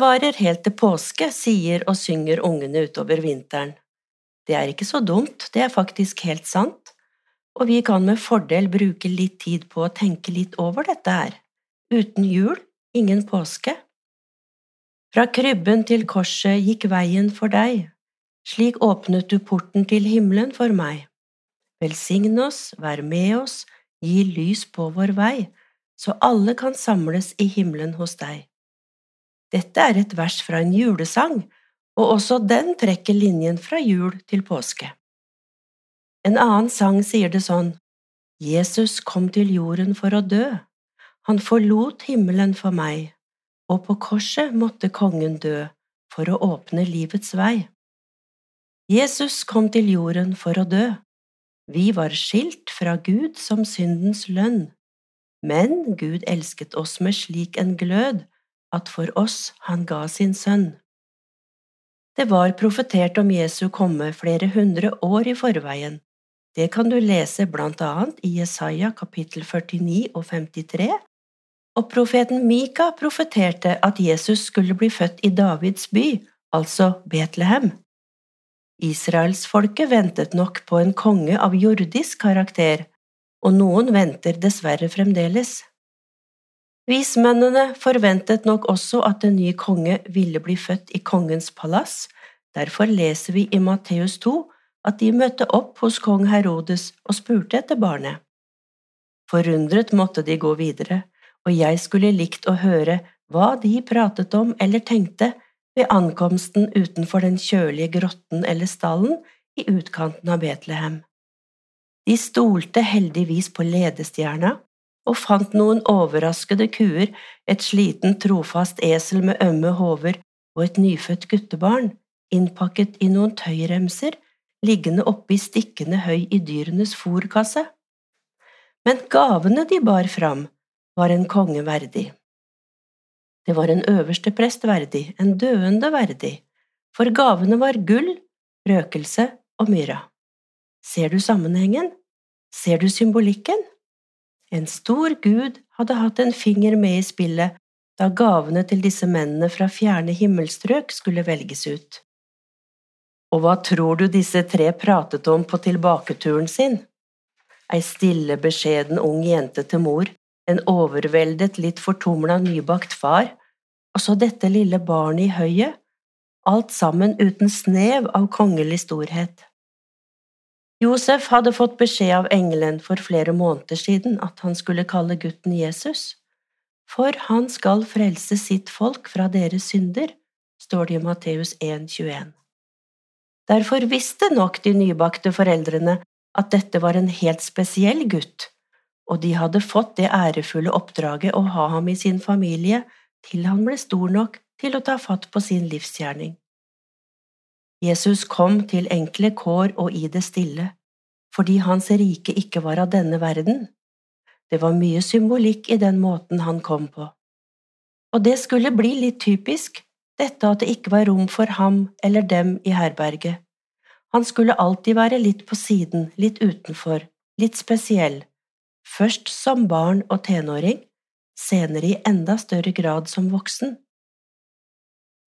Varer helt til påske, sier og synger ungene utover vinteren. Det er ikke så dumt, det er faktisk helt sant, og vi kan med fordel bruke litt tid på å tenke litt over dette her. Uten jul, ingen påske. Fra krybben til korset gikk veien for deg, slik åpnet du porten til himmelen for meg. Velsign oss, vær med oss, gi lys på vår vei, så alle kan samles i himmelen hos deg. Dette er et vers fra en julesang, og også den trekker linjen fra jul til påske. En annen sang sier det sånn, Jesus kom til jorden for å dø, han forlot himmelen for meg, og på korset måtte kongen dø for å åpne livets vei. Jesus kom til jorden for å dø. Vi var skilt fra Gud som syndens lønn, men Gud elsket oss med slik en glød at for oss han ga sin sønn. Det var profetert om Jesu komme flere hundre år i forveien. Det kan du lese blant annet i Jesaja kapittel 49 og 53, og profeten Mika profeterte at Jesus skulle bli født i Davids by, altså Betlehem. Israelsfolket ventet nok på en konge av jordisk karakter, og noen venter dessverre fremdeles. Vismennene forventet nok også at en ny konge ville bli født i kongens palass, derfor leser vi i Matteus 2 at de møtte opp hos kong Herodes og spurte etter barnet. Forundret måtte de gå videre, og jeg skulle likt å høre hva de pratet om eller tenkte ved ankomsten utenfor den kjølige grotten eller stallen i utkanten av Betlehem. De stolte heldigvis på ledestjerna og fant noen overraskede kuer, et sliten, trofast esel med ømme hover og et nyfødt guttebarn, innpakket i noen tøyremser, liggende oppe i stikkende høy i dyrenes fòrkasse. Men gavene de bar fram, var en konge verdig. Det var en øverste prest verdig, en døende verdig, for gavene var gull, røkelse og myra. Ser du sammenhengen? Ser du symbolikken? En stor gud hadde hatt en finger med i spillet da gavene til disse mennene fra fjerne himmelstrøk skulle velges ut. Og hva tror du disse tre pratet om på tilbaketuren sin? Ei stille, beskjeden ung jente til mor, en overveldet, litt fortumla nybakt far, og så dette lille barnet i høyet, alt sammen uten snev av kongelig storhet. Josef hadde fått beskjed av engelen for flere måneder siden at han skulle kalle gutten Jesus, for han skal frelse sitt folk fra deres synder, står det i Matteus 1,21. Derfor visste nok de nybakte foreldrene at dette var en helt spesiell gutt, og de hadde fått det ærefulle oppdraget å ha ham i sin familie til han ble stor nok til å ta fatt på sin livsgjerning. Jesus kom til enkle kår og i det stille, fordi hans rike ikke var av denne verden. Det var mye symbolikk i den måten han kom på. Og det skulle bli litt typisk, dette at det ikke var rom for ham eller dem i herberget. Han skulle alltid være litt på siden, litt utenfor, litt spesiell, først som barn og tenåring, senere i enda større grad som voksen.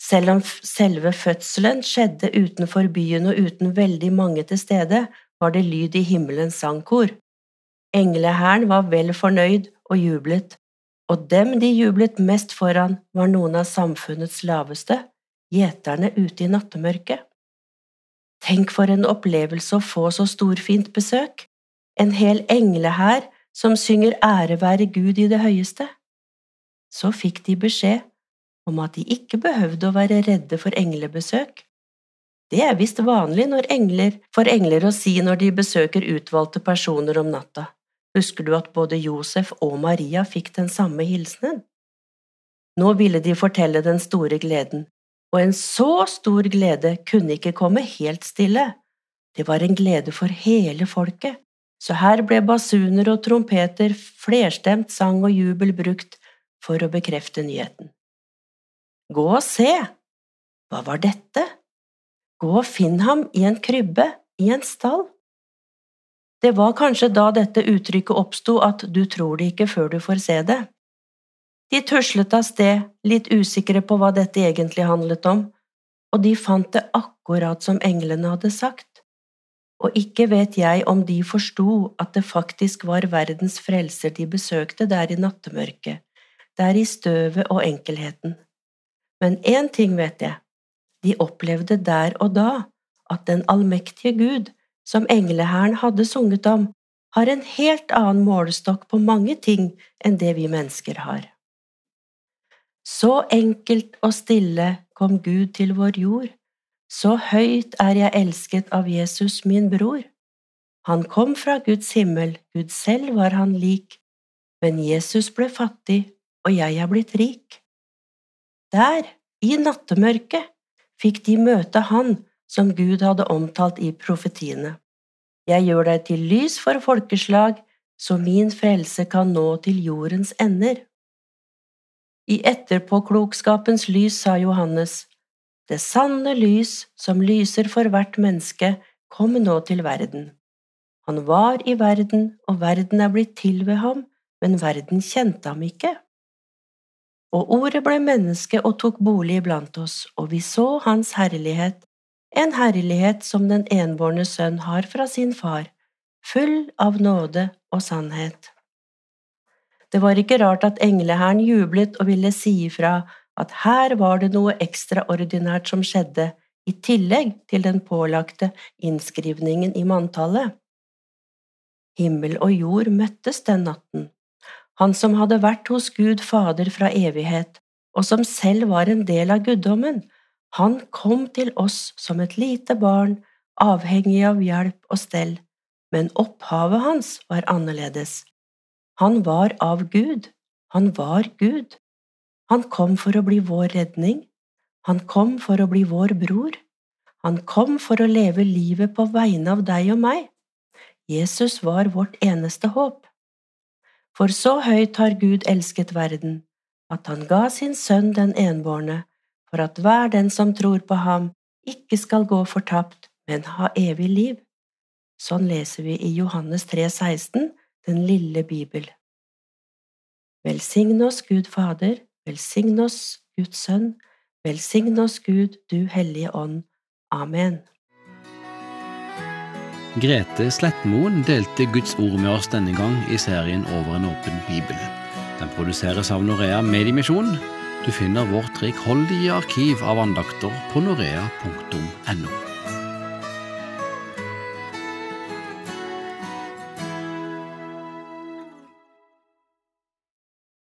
Selv om selve fødselen skjedde utenfor byen og uten veldig mange til stede, var det lyd i himmelens sangkor. Englehæren var vel fornøyd og jublet, og dem de jublet mest foran, var noen av samfunnets laveste, gjeterne ute i nattemørket. Tenk for en opplevelse å få så storfint besøk, en hel englehær som synger ære være Gud i det høyeste. Så fikk de beskjed om at de ikke behøvde å være redde for englebesøk. Det er visst vanlig engler, for engler å si når de besøker utvalgte personer om natta. Husker du at både Josef og Maria fikk den samme hilsenen? Nå ville de fortelle den store gleden, og en så stor glede kunne ikke komme helt stille. Det var en glede for hele folket, så her ble basuner og trompeter, flerstemt sang og jubel brukt for å bekrefte nyheten. Gå og se! Hva var dette? Gå og finn ham i en krybbe, i en stall. Det var kanskje da dette uttrykket oppsto at du tror det ikke før du får se det. De tuslet av sted, litt usikre på hva dette egentlig handlet om, og de fant det akkurat som englene hadde sagt. Og ikke vet jeg om de forsto at det faktisk var verdens frelser de besøkte der i nattemørket, der i støvet og enkelheten. Men én ting vet jeg, de opplevde der og da at den allmektige Gud, som englehæren hadde sunget om, har en helt annen målestokk på mange ting enn det vi mennesker har. Så enkelt og stille kom Gud til vår jord, så høyt er jeg elsket av Jesus min bror. Han kom fra Guds himmel, Gud selv var han lik, men Jesus ble fattig, og jeg er blitt rik. Der, i nattemørket, fikk de møte Han som Gud hadde omtalt i profetiene. Jeg gjør deg til lys for folkeslag, så min frelse kan nå til jordens ender. I etterpåklokskapens lys sa Johannes, det sanne lys som lyser for hvert menneske, kom nå til verden. Han var i verden, og verden er blitt til ved ham, men verden kjente ham ikke. Og ordet ble menneske og tok bolig iblant oss, og vi så hans herlighet, en herlighet som den enbårne sønn har fra sin far, full av nåde og sannhet. Det var ikke rart at englehæren jublet og ville si ifra at her var det noe ekstraordinært som skjedde, i tillegg til den pålagte innskrivningen i manntallet. Himmel og jord møttes den natten. Han som hadde vært hos Gud Fader fra evighet, og som selv var en del av guddommen, han kom til oss som et lite barn, avhengig av hjelp og stell, men opphavet hans var annerledes. Han var av Gud, han var Gud. Han kom for å bli vår redning, han kom for å bli vår bror, han kom for å leve livet på vegne av deg og meg. Jesus var vårt eneste håp. For så høyt har Gud elsket verden, at han ga sin sønn den enbårne, for at hver den som tror på ham, ikke skal gå fortapt, men ha evig liv. Sånn leser vi i Johannes 3, 16, den lille Bibel. Velsign oss, Gud Fader, velsign oss, Guds Sønn, velsign oss, Gud, du Hellige Ånd. Amen. Grete Slettmoen delte Guds ord med oss denne gang i serien Over en åpen bibel. Den produseres av Norea Mediemisjon. Du finner vårt rikholdige arkiv av andakter på norea.no.